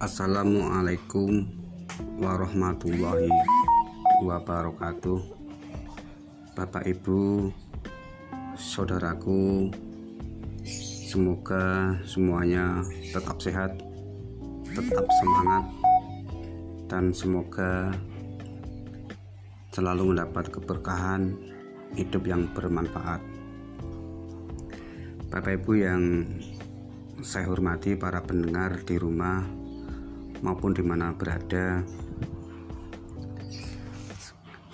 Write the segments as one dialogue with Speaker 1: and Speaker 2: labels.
Speaker 1: Assalamualaikum warahmatullahi wabarakatuh. Bapak Ibu Saudaraku Semoga semuanya tetap sehat Tetap semangat Dan semoga Selalu mendapat keberkahan Hidup yang bermanfaat. Bapak Ibu yang saya hormati para pendengar di rumah maupun di mana berada.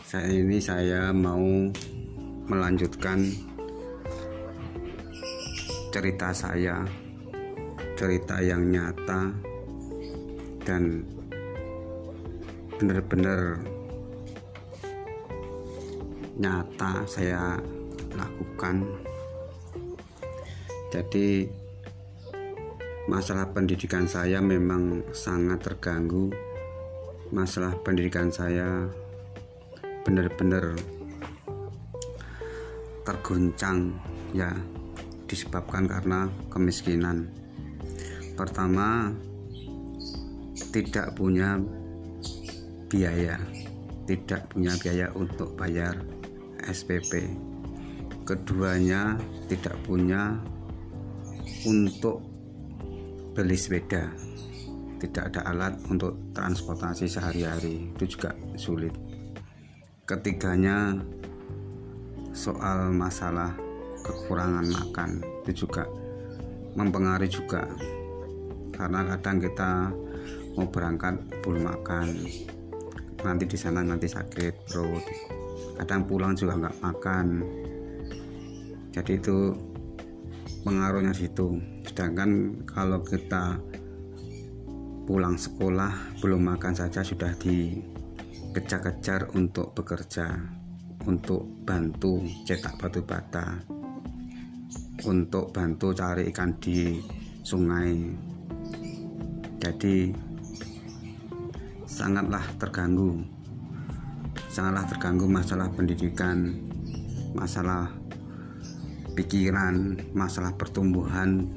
Speaker 1: Saya ini saya mau melanjutkan cerita saya, cerita yang nyata dan benar-benar nyata saya lakukan. Jadi masalah pendidikan saya memang sangat terganggu. Masalah pendidikan saya benar-benar terguncang ya disebabkan karena kemiskinan. Pertama tidak punya biaya tidak punya biaya untuk bayar SPP keduanya tidak punya untuk beli sepeda. Tidak ada alat untuk transportasi sehari-hari. Itu juga sulit. Ketiganya soal masalah kekurangan makan. Itu juga mempengaruhi juga. Karena kadang kita mau berangkat belum makan. Nanti di sana nanti sakit perut. Kadang pulang juga nggak makan. Jadi itu pengaruhnya situ. Sedangkan kalau kita pulang sekolah belum makan saja sudah dikejar-kejar untuk bekerja untuk bantu cetak batu bata untuk bantu cari ikan di sungai. Jadi sangatlah terganggu. Sangatlah terganggu masalah pendidikan masalah pikiran, masalah pertumbuhan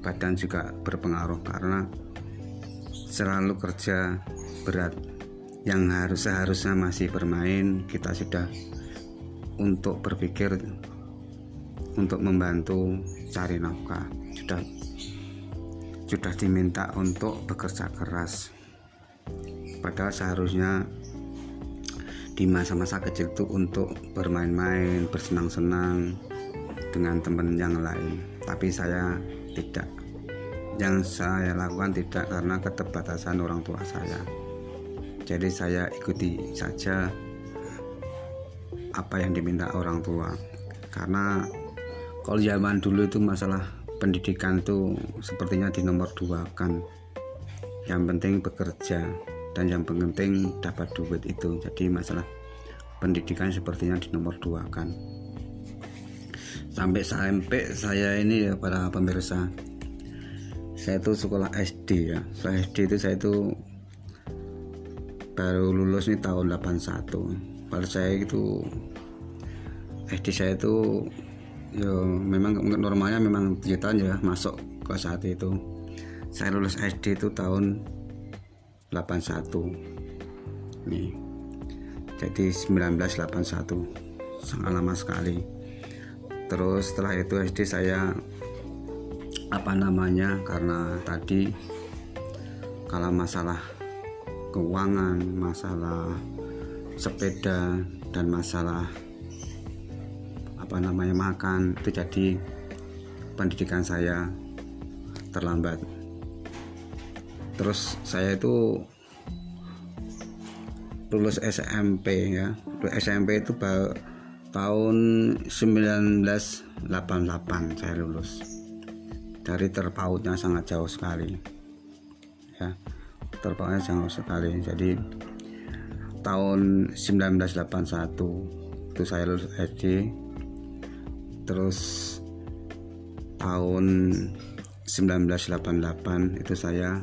Speaker 1: badan juga berpengaruh karena selalu kerja berat. Yang harus seharusnya masih bermain kita sudah untuk berpikir untuk membantu cari nafkah. Sudah sudah diminta untuk bekerja keras. Padahal seharusnya di masa-masa kecil itu untuk bermain-main bersenang-senang dengan teman yang lain. Tapi saya tidak yang saya lakukan tidak karena keterbatasan orang tua saya. Jadi saya ikuti saja apa yang diminta orang tua. Karena kalau zaman dulu itu masalah pendidikan itu sepertinya di nomor dua kan. Yang penting bekerja dan yang penting dapat duit itu. Jadi masalah pendidikan sepertinya di nomor dua kan sampai sampai saya ini ya para pemirsa. Saya itu sekolah SD ya. Sekolah SD itu saya itu baru lulus nih tahun 81 pada saya itu SD saya itu ya memang normalnya memang 7 tahun ya masuk ke saat itu. Saya lulus SD itu tahun 81 nih. Jadi 1981 sangat lama sekali terus setelah itu SD saya apa namanya karena tadi kalau masalah keuangan masalah sepeda dan masalah apa namanya makan itu jadi pendidikan saya terlambat. Terus saya itu lulus SMP ya. SMP itu tahun 1988 saya lulus. Dari terpautnya sangat jauh sekali. Ya terpautnya jauh sekali. Jadi tahun 1981 itu saya lulus SD terus tahun 1988 itu saya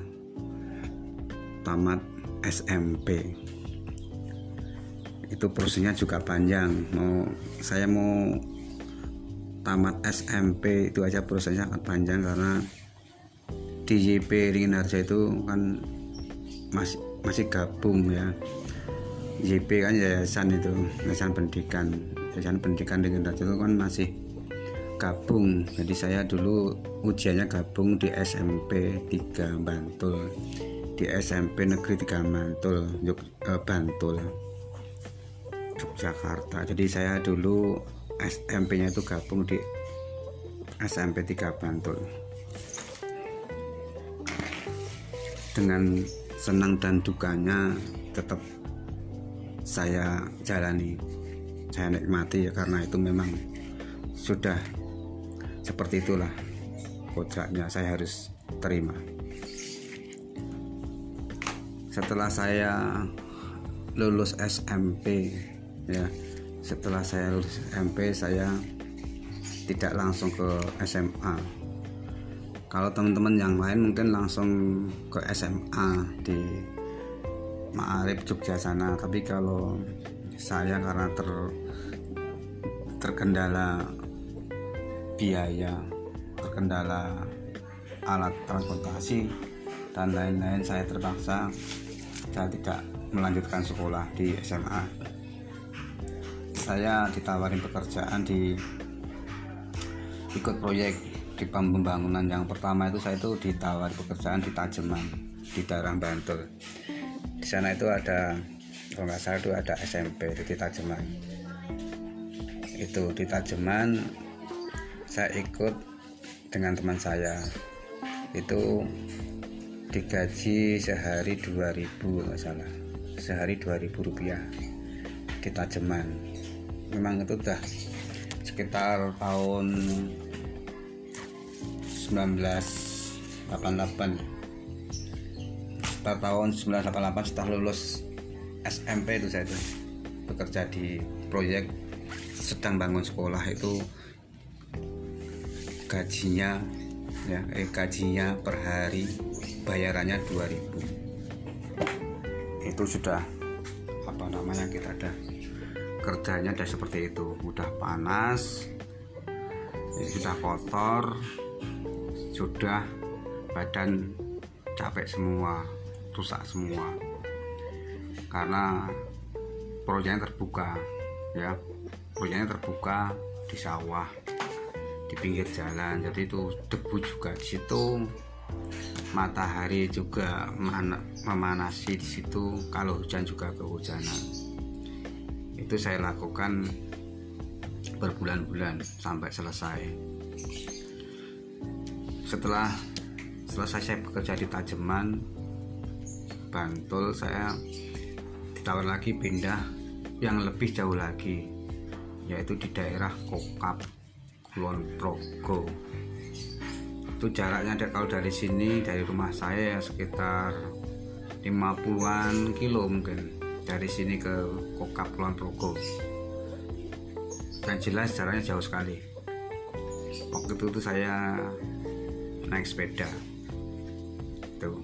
Speaker 1: tamat SMP itu prosesnya juga panjang. Mau saya mau tamat SMP itu aja prosesnya sangat panjang karena di YP Ringin Harja itu kan masih masih gabung ya. YP kan yayasan itu yayasan pendidikan. Yayasan pendidikan Ringin Harja itu kan masih gabung. Jadi saya dulu ujiannya gabung di SMP 3 Bantul. Di SMP Negeri 3 Bantul Yuk, eh, Bantul Yogyakarta. Jadi saya dulu SMP nya itu gabung di SMP 3 Bantul. Dengan senang dan dukanya tetap saya jalani. Saya nikmati ya karena itu memang sudah seperti itulah kodratnya. Saya harus terima. Setelah saya lulus SMP ya setelah saya lulus SMP saya tidak langsung ke SMA kalau teman-teman yang lain mungkin langsung ke SMA di Ma'arif Jogja sana. Tapi kalau saya karena ter terkendala biaya terkendala alat transportasi dan lain-lain saya terpaksa saya tidak melanjutkan sekolah di SMA saya ditawarin pekerjaan di ikut proyek di pembangunan yang pertama itu saya itu ditawar pekerjaan di Tajeman di daerah Bantul. Di sana itu ada kalau nggak salah itu ada SMP di Tajeman. Itu di Tajeman saya ikut dengan teman saya. Itu digaji sehari 2000 nggak salah. Sehari 2000 rupiah di Tajeman memang itu udah sekitar tahun 1988 sekitar tahun 1988 setelah lulus SMP itu saya itu bekerja di proyek sedang bangun sekolah itu gajinya ya eh gajinya per hari bayarannya 2000 itu sudah apa namanya kita ada kerjanya ada seperti itu. Udah panas sudah kotor sudah badan capek semua rusak semua. Karena proyeknya terbuka ya. Proyeknya terbuka di sawah di pinggir jalan. Jadi itu debu juga di situ matahari juga memanasi di situ. Kalau hujan juga kehujanan itu saya lakukan berbulan-bulan sampai selesai. Setelah selesai saya bekerja di Tajeman Bantul saya ditawar lagi pindah yang lebih jauh lagi yaitu di daerah Kokap Kulon Progo. Itu jaraknya ada kalau dari sini dari rumah saya ya sekitar 50-an kilo mungkin dari sini ke Kokap Kulon Progo. Dan jelas jaraknya jauh sekali. Waktu itu, itu saya naik sepeda. Itu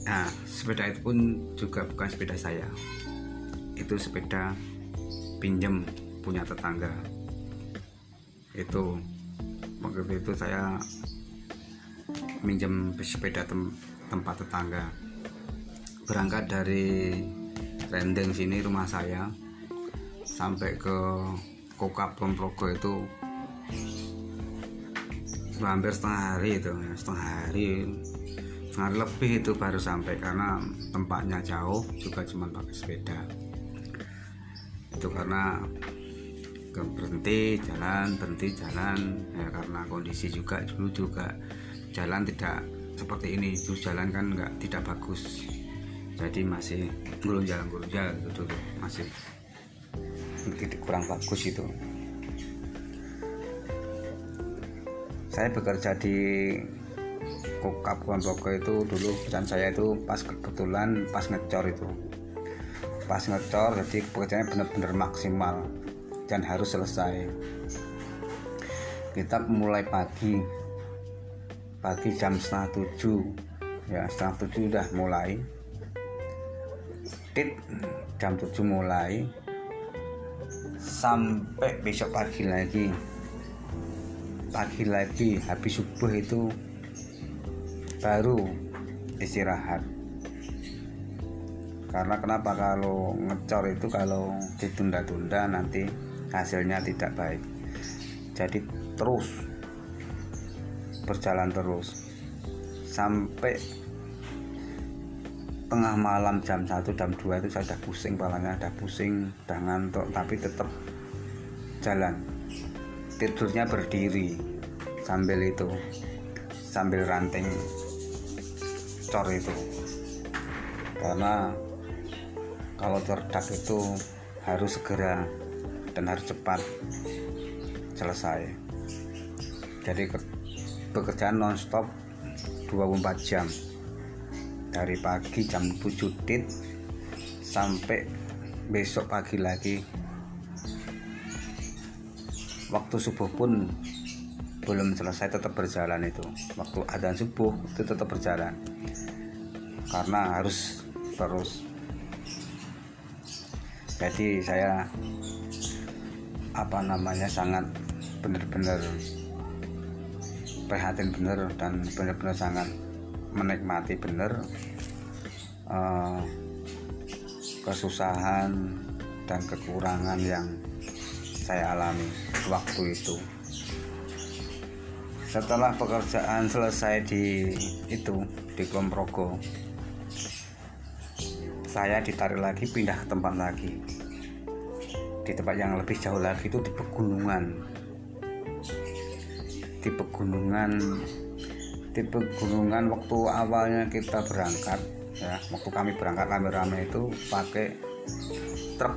Speaker 1: nah sepeda itu pun juga bukan sepeda saya. Itu sepeda pinjem punya tetangga. Itu. Waktu itu saya minjem sepeda tem tempat tetangga. Berangkat dari Rendeng sini rumah saya. Sampai ke Kokap Progo itu hampir setengah hari itu setengah hari. Setengah hari lebih itu baru sampai karena tempatnya jauh juga cuma pakai sepeda. Itu karena berhenti jalan berhenti jalan. Ya karena kondisi juga dulu juga jalan tidak seperti ini. Itu jalan kan nggak tidak bagus jadi masih belum jalan jalan itu dulu masih kurang bagus itu. Saya bekerja di Kabupaten Bogor itu dulu dan saya itu pas kebetulan pas ngecor itu. Pas ngecor jadi pekerjaannya benar-benar maksimal dan harus selesai. Kita mulai pagi. Pagi jam setengah tujuh. Ya setengah tujuh udah mulai tit jam tujuh mulai. Sampai besok pagi lagi. Pagi lagi habis subuh itu baru istirahat. Karena kenapa? Kalau ngecor itu kalau ditunda-tunda nanti hasilnya tidak baik. Jadi terus berjalan terus. Sampai tengah malam jam 1 jam 2 itu saya sudah pusing palanya ada pusing udah ngantuk tapi tetap jalan. Tidurnya berdiri sambil itu sambil ranting cor itu. Karena kalau cerdak itu harus segera dan harus cepat selesai. Jadi pekerjaan nonstop 24 jam dari pagi jam 7 tit sampai besok pagi lagi. Waktu subuh pun belum selesai tetap berjalan itu. Waktu adzan subuh itu tetap berjalan. Karena harus terus. Jadi saya apa namanya sangat benar-benar prihatin benar dan benar-benar sangat menikmati benar uh, kesusahan dan kekurangan yang saya alami waktu itu. Setelah pekerjaan selesai di itu di Komprogo saya ditarik lagi pindah ke tempat lagi. Di tempat yang lebih jauh lagi itu di pegunungan. Di pegunungan di pegunungan waktu awalnya kita berangkat ya waktu kami berangkat rame-rame itu pakai truk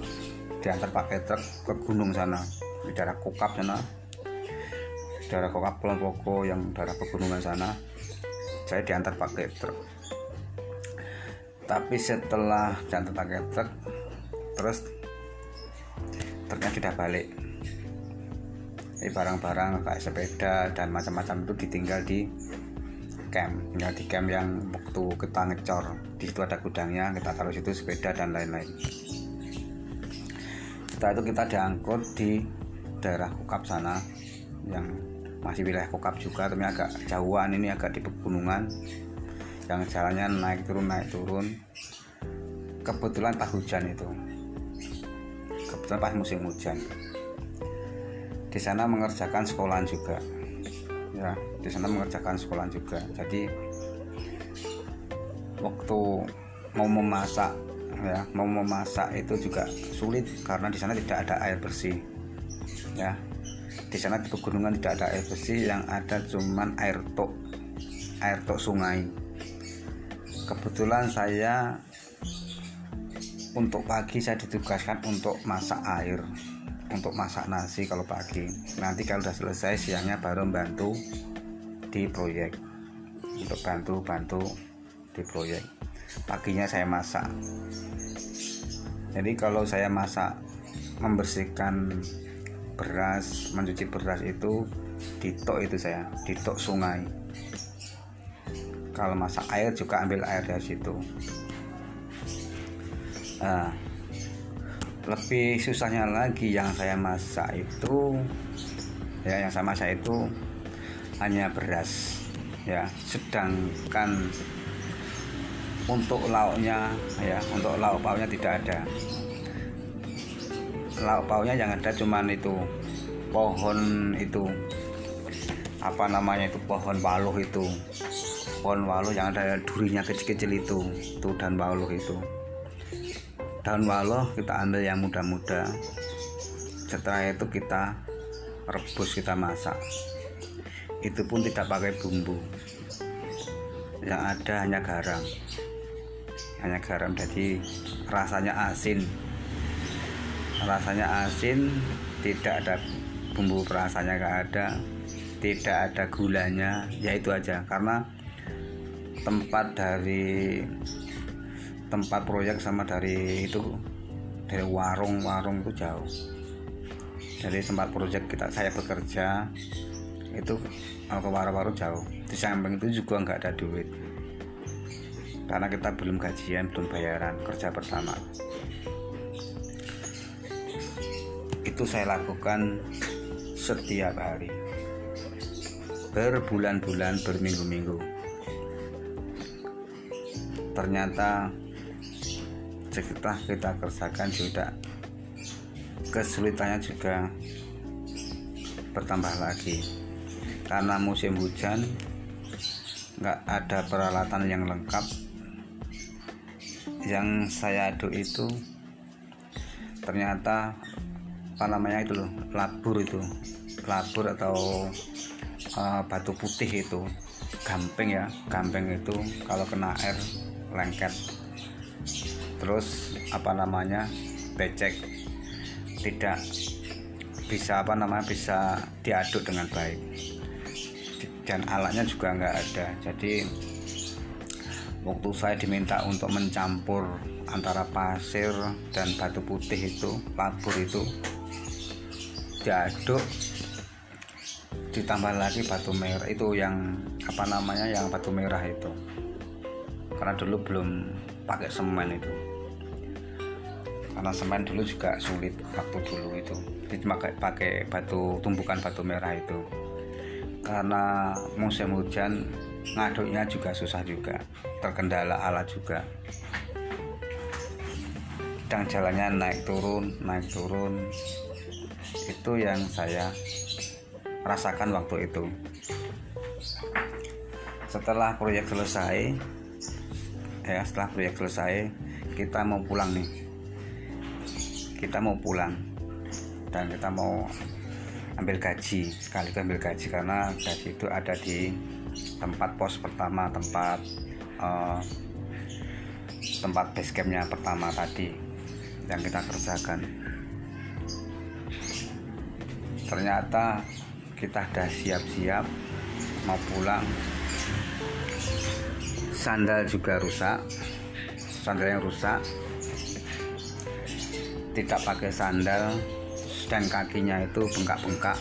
Speaker 1: diantar pakai truk ke gunung sana. Di daerah Kokap sana. Daerah Kokap Kelompoko yang daerah pegunungan sana. Saya diantar pakai truk. Tapi setelah jantung pakai truk terus truknya sudah balik. Barang-barang kayak sepeda dan macam-macam itu ditinggal di camp tinggal di camp yang waktu kita ngecor. Di situ ada gudangnya kita taruh situ sepeda dan lain-lain. Kita itu kita diangkut di daerah Kukap sana yang masih wilayah Kukap juga tapi agak jauhan ini agak di pegunungan. Yang jalannya naik turun naik turun. Kebetulan pas hujan itu. Kebetulan pas musim hujan. Di sana mengerjakan sekolahan juga ya di sana mengerjakan sekolahan juga. Jadi waktu mau memasak ya mau memasak itu juga sulit karena di sana tidak ada air bersih. Ya di sana di pegunungan tidak ada air bersih yang ada cuman air tok air tok sungai. Kebetulan saya untuk pagi saya ditugaskan untuk masak air untuk masak nasi kalau pagi. Nanti kalau sudah selesai siangnya baru membantu di proyek. Untuk bantu-bantu di proyek. Paginya saya masak. Jadi kalau saya masak membersihkan beras mencuci beras itu di tok itu saya di tok sungai. Kalau masak air juga ambil air dari situ. Nah, lebih susahnya lagi yang saya masak itu ya yang saya masak itu hanya beras ya. Sedangkan untuk lauknya ya untuk lauk pauknya tidak ada. Lauk pauknya yang ada cuman itu pohon itu apa namanya itu pohon waluh itu. Pohon waluh yang ada durinya kecil-kecil itu itu dan waluh itu daun waluh kita ambil yang muda-muda. Setelah itu kita rebus kita masak. Itu pun tidak pakai bumbu. Yang ada hanya garam. Hanya garam jadi rasanya asin. Rasanya asin tidak ada bumbu perasanya gak ada. Tidak ada gulanya ya itu aja. Karena tempat dari tempat proyek sama dari itu dari warung-warung itu jauh. Dari tempat proyek kita saya bekerja itu ke warung-warung jauh. Di samping itu juga nggak ada duit. Karena kita belum gajian belum bayaran kerja pertama itu saya lakukan setiap hari. Berbulan-bulan berminggu-minggu. Ternyata setelah kita kerjakan juga. Kesulitannya juga bertambah lagi. Karena musim hujan nggak ada peralatan yang lengkap. Yang saya aduk itu ternyata apa namanya itu loh labur itu. Labur atau uh, batu putih itu. Gamping ya gamping itu kalau kena air lengket terus apa namanya becek. Tidak bisa apa namanya bisa diaduk dengan baik. Dan alatnya juga nggak ada. Jadi waktu saya diminta untuk mencampur antara pasir dan batu putih itu labur itu diaduk ditambah lagi batu merah itu yang apa namanya yang batu merah itu. Karena dulu belum pakai semen itu. Karena semen dulu juga sulit waktu dulu itu. Jadi pakai pakai batu tumbukan batu merah itu. Karena musim hujan ngaduknya juga susah juga. Terkendala alat juga. Dan jalannya naik turun naik turun. Itu yang saya rasakan waktu itu. Setelah proyek selesai ya setelah proyek selesai kita mau pulang nih. Kita mau pulang. Dan kita mau ambil gaji sekali ambil gaji karena gaji itu ada di tempat pos pertama tempat uh, tempat base campnya pertama tadi yang kita kerjakan. Ternyata kita sudah siap-siap mau pulang sandal juga rusak. Sandal yang rusak. Tidak pakai sandal. Dan kakinya itu bengkak-bengkak.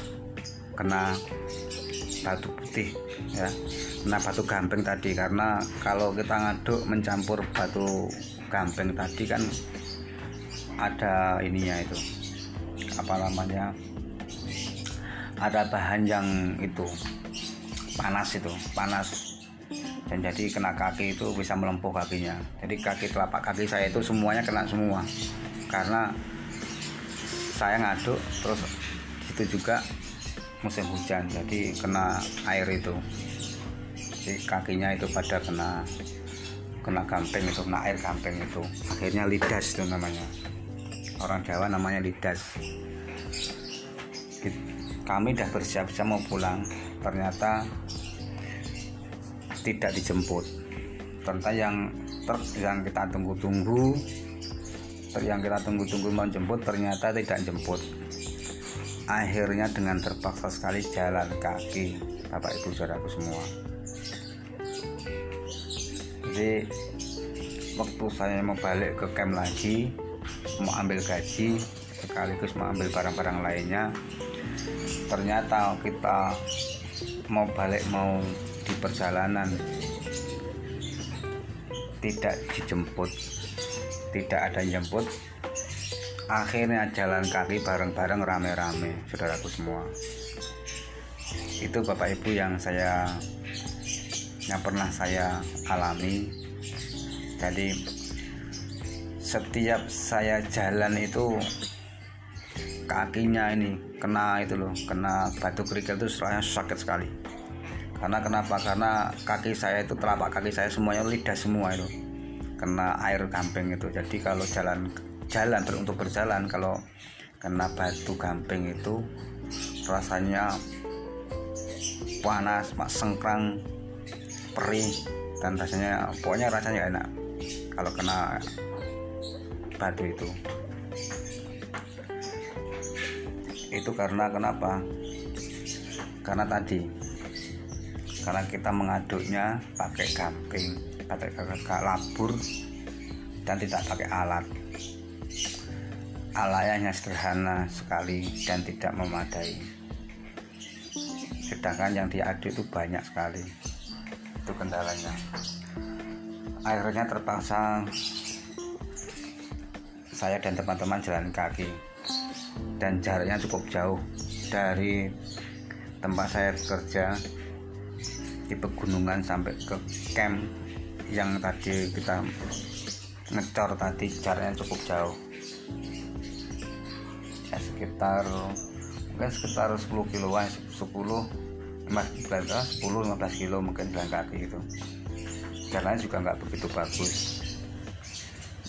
Speaker 1: Kena batu putih ya. Kena batu gamping tadi. Karena kalau kita ngaduk mencampur batu gamping tadi kan ada ininya itu. Apa namanya? Ada bahan yang itu panas itu panas dan jadi kena kaki itu bisa melempuh kakinya. Jadi kaki telapak kaki saya itu semuanya kena semua. Karena saya ngaduk terus itu juga musim hujan jadi kena air itu. Jadi kakinya itu pada kena kena gamping itu kena air gamping itu. Akhirnya lidas itu namanya. Orang Jawa namanya lidas. Kami dah bersiap-siap mau pulang. Ternyata tidak dijemput. Ternyata yang truk yang kita tunggu-tunggu yang kita tunggu-tunggu mau jemput ternyata tidak jemput. Akhirnya dengan terpaksa sekali jalan kaki bapak ibu saudaraku semua. Jadi waktu saya mau balik ke camp lagi mau ambil gaji sekaligus mau ambil barang-barang lainnya ternyata kita mau balik mau di perjalanan tidak dijemput tidak ada jemput. Akhirnya jalan kaki bareng-bareng rame-rame saudaraku semua. Itu bapak ibu yang saya yang pernah saya alami. Jadi setiap saya jalan itu kakinya ini kena itu loh kena batu kerikil itu rasanya sakit sekali karena kenapa? Karena kaki saya itu telapak kaki saya semuanya lidah semua itu. Kena air gamping itu. Jadi kalau jalan jalan untuk berjalan kalau kena batu gamping itu rasanya panas mak sengkrang perih dan rasanya pokoknya rasanya enak kalau kena batu itu. Itu karena kenapa? Karena tadi karena kita mengaduknya pakai gamping pakai kakak labur dan tidak pakai alat. Alatnya sederhana sekali dan tidak memadai. Sedangkan yang diaduk itu banyak sekali. Itu kendalanya. Akhirnya terpaksa saya dan teman-teman jalan kaki. Dan jaraknya cukup jauh dari tempat saya bekerja di pegunungan sampai ke camp yang tadi kita ngecor tadi jaraknya cukup jauh. Ya sekitar mungkin sekitar 10 kiloan 10 15 10 15 kilo mungkin jalan kaki itu. Jalannya juga nggak begitu bagus.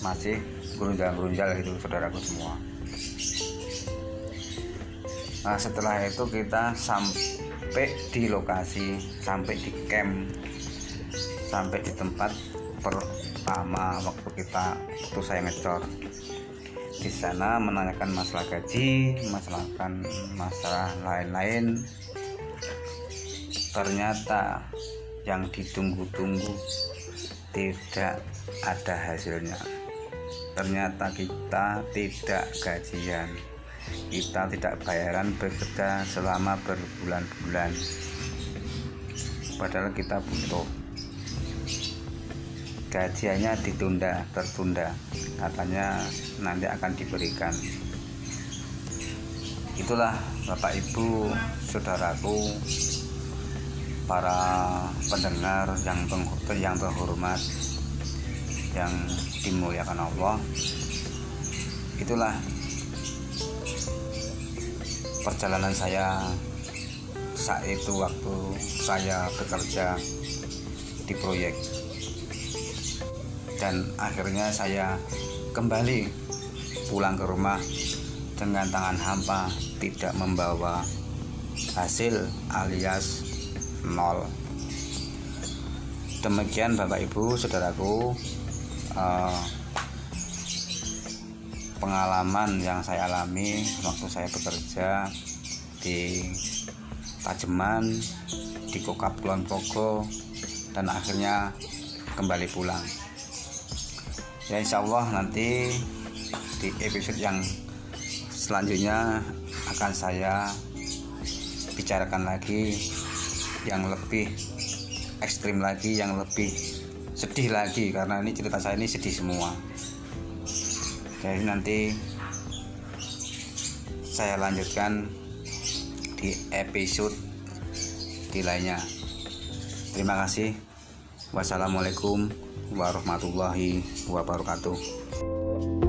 Speaker 1: Masih gerunjal-gerunjal gitu saudaraku semua nah setelah itu kita sampai di lokasi sampai di camp sampai di tempat pertama waktu kita waktu saya ngecor. Di sana menanyakan masalah gaji masalah masalah lain-lain. Ternyata yang ditunggu-tunggu tidak ada hasilnya. Ternyata kita tidak gajian kita tidak bayaran bekerja selama berbulan-bulan. Padahal kita butuh. Gajiannya ditunda tertunda. Katanya nanti akan diberikan. Itulah bapak ibu saudaraku para pendengar yang yang terhormat yang dimuliakan Allah. Itulah perjalanan saya saat itu waktu saya bekerja di proyek. Dan akhirnya saya kembali pulang ke rumah dengan tangan hampa tidak membawa hasil alias nol. Demikian bapak ibu saudaraku. Uh, pengalaman yang saya alami waktu saya bekerja di Pajeman di Kokap Kulon Progo dan akhirnya kembali pulang. Ya insya Allah nanti di episode yang selanjutnya akan saya bicarakan lagi yang lebih ekstrim lagi yang lebih sedih lagi karena ini cerita saya ini sedih semua jadi nanti saya lanjutkan di episode di lainnya. Terima kasih. Wassalamualaikum warahmatullahi wabarakatuh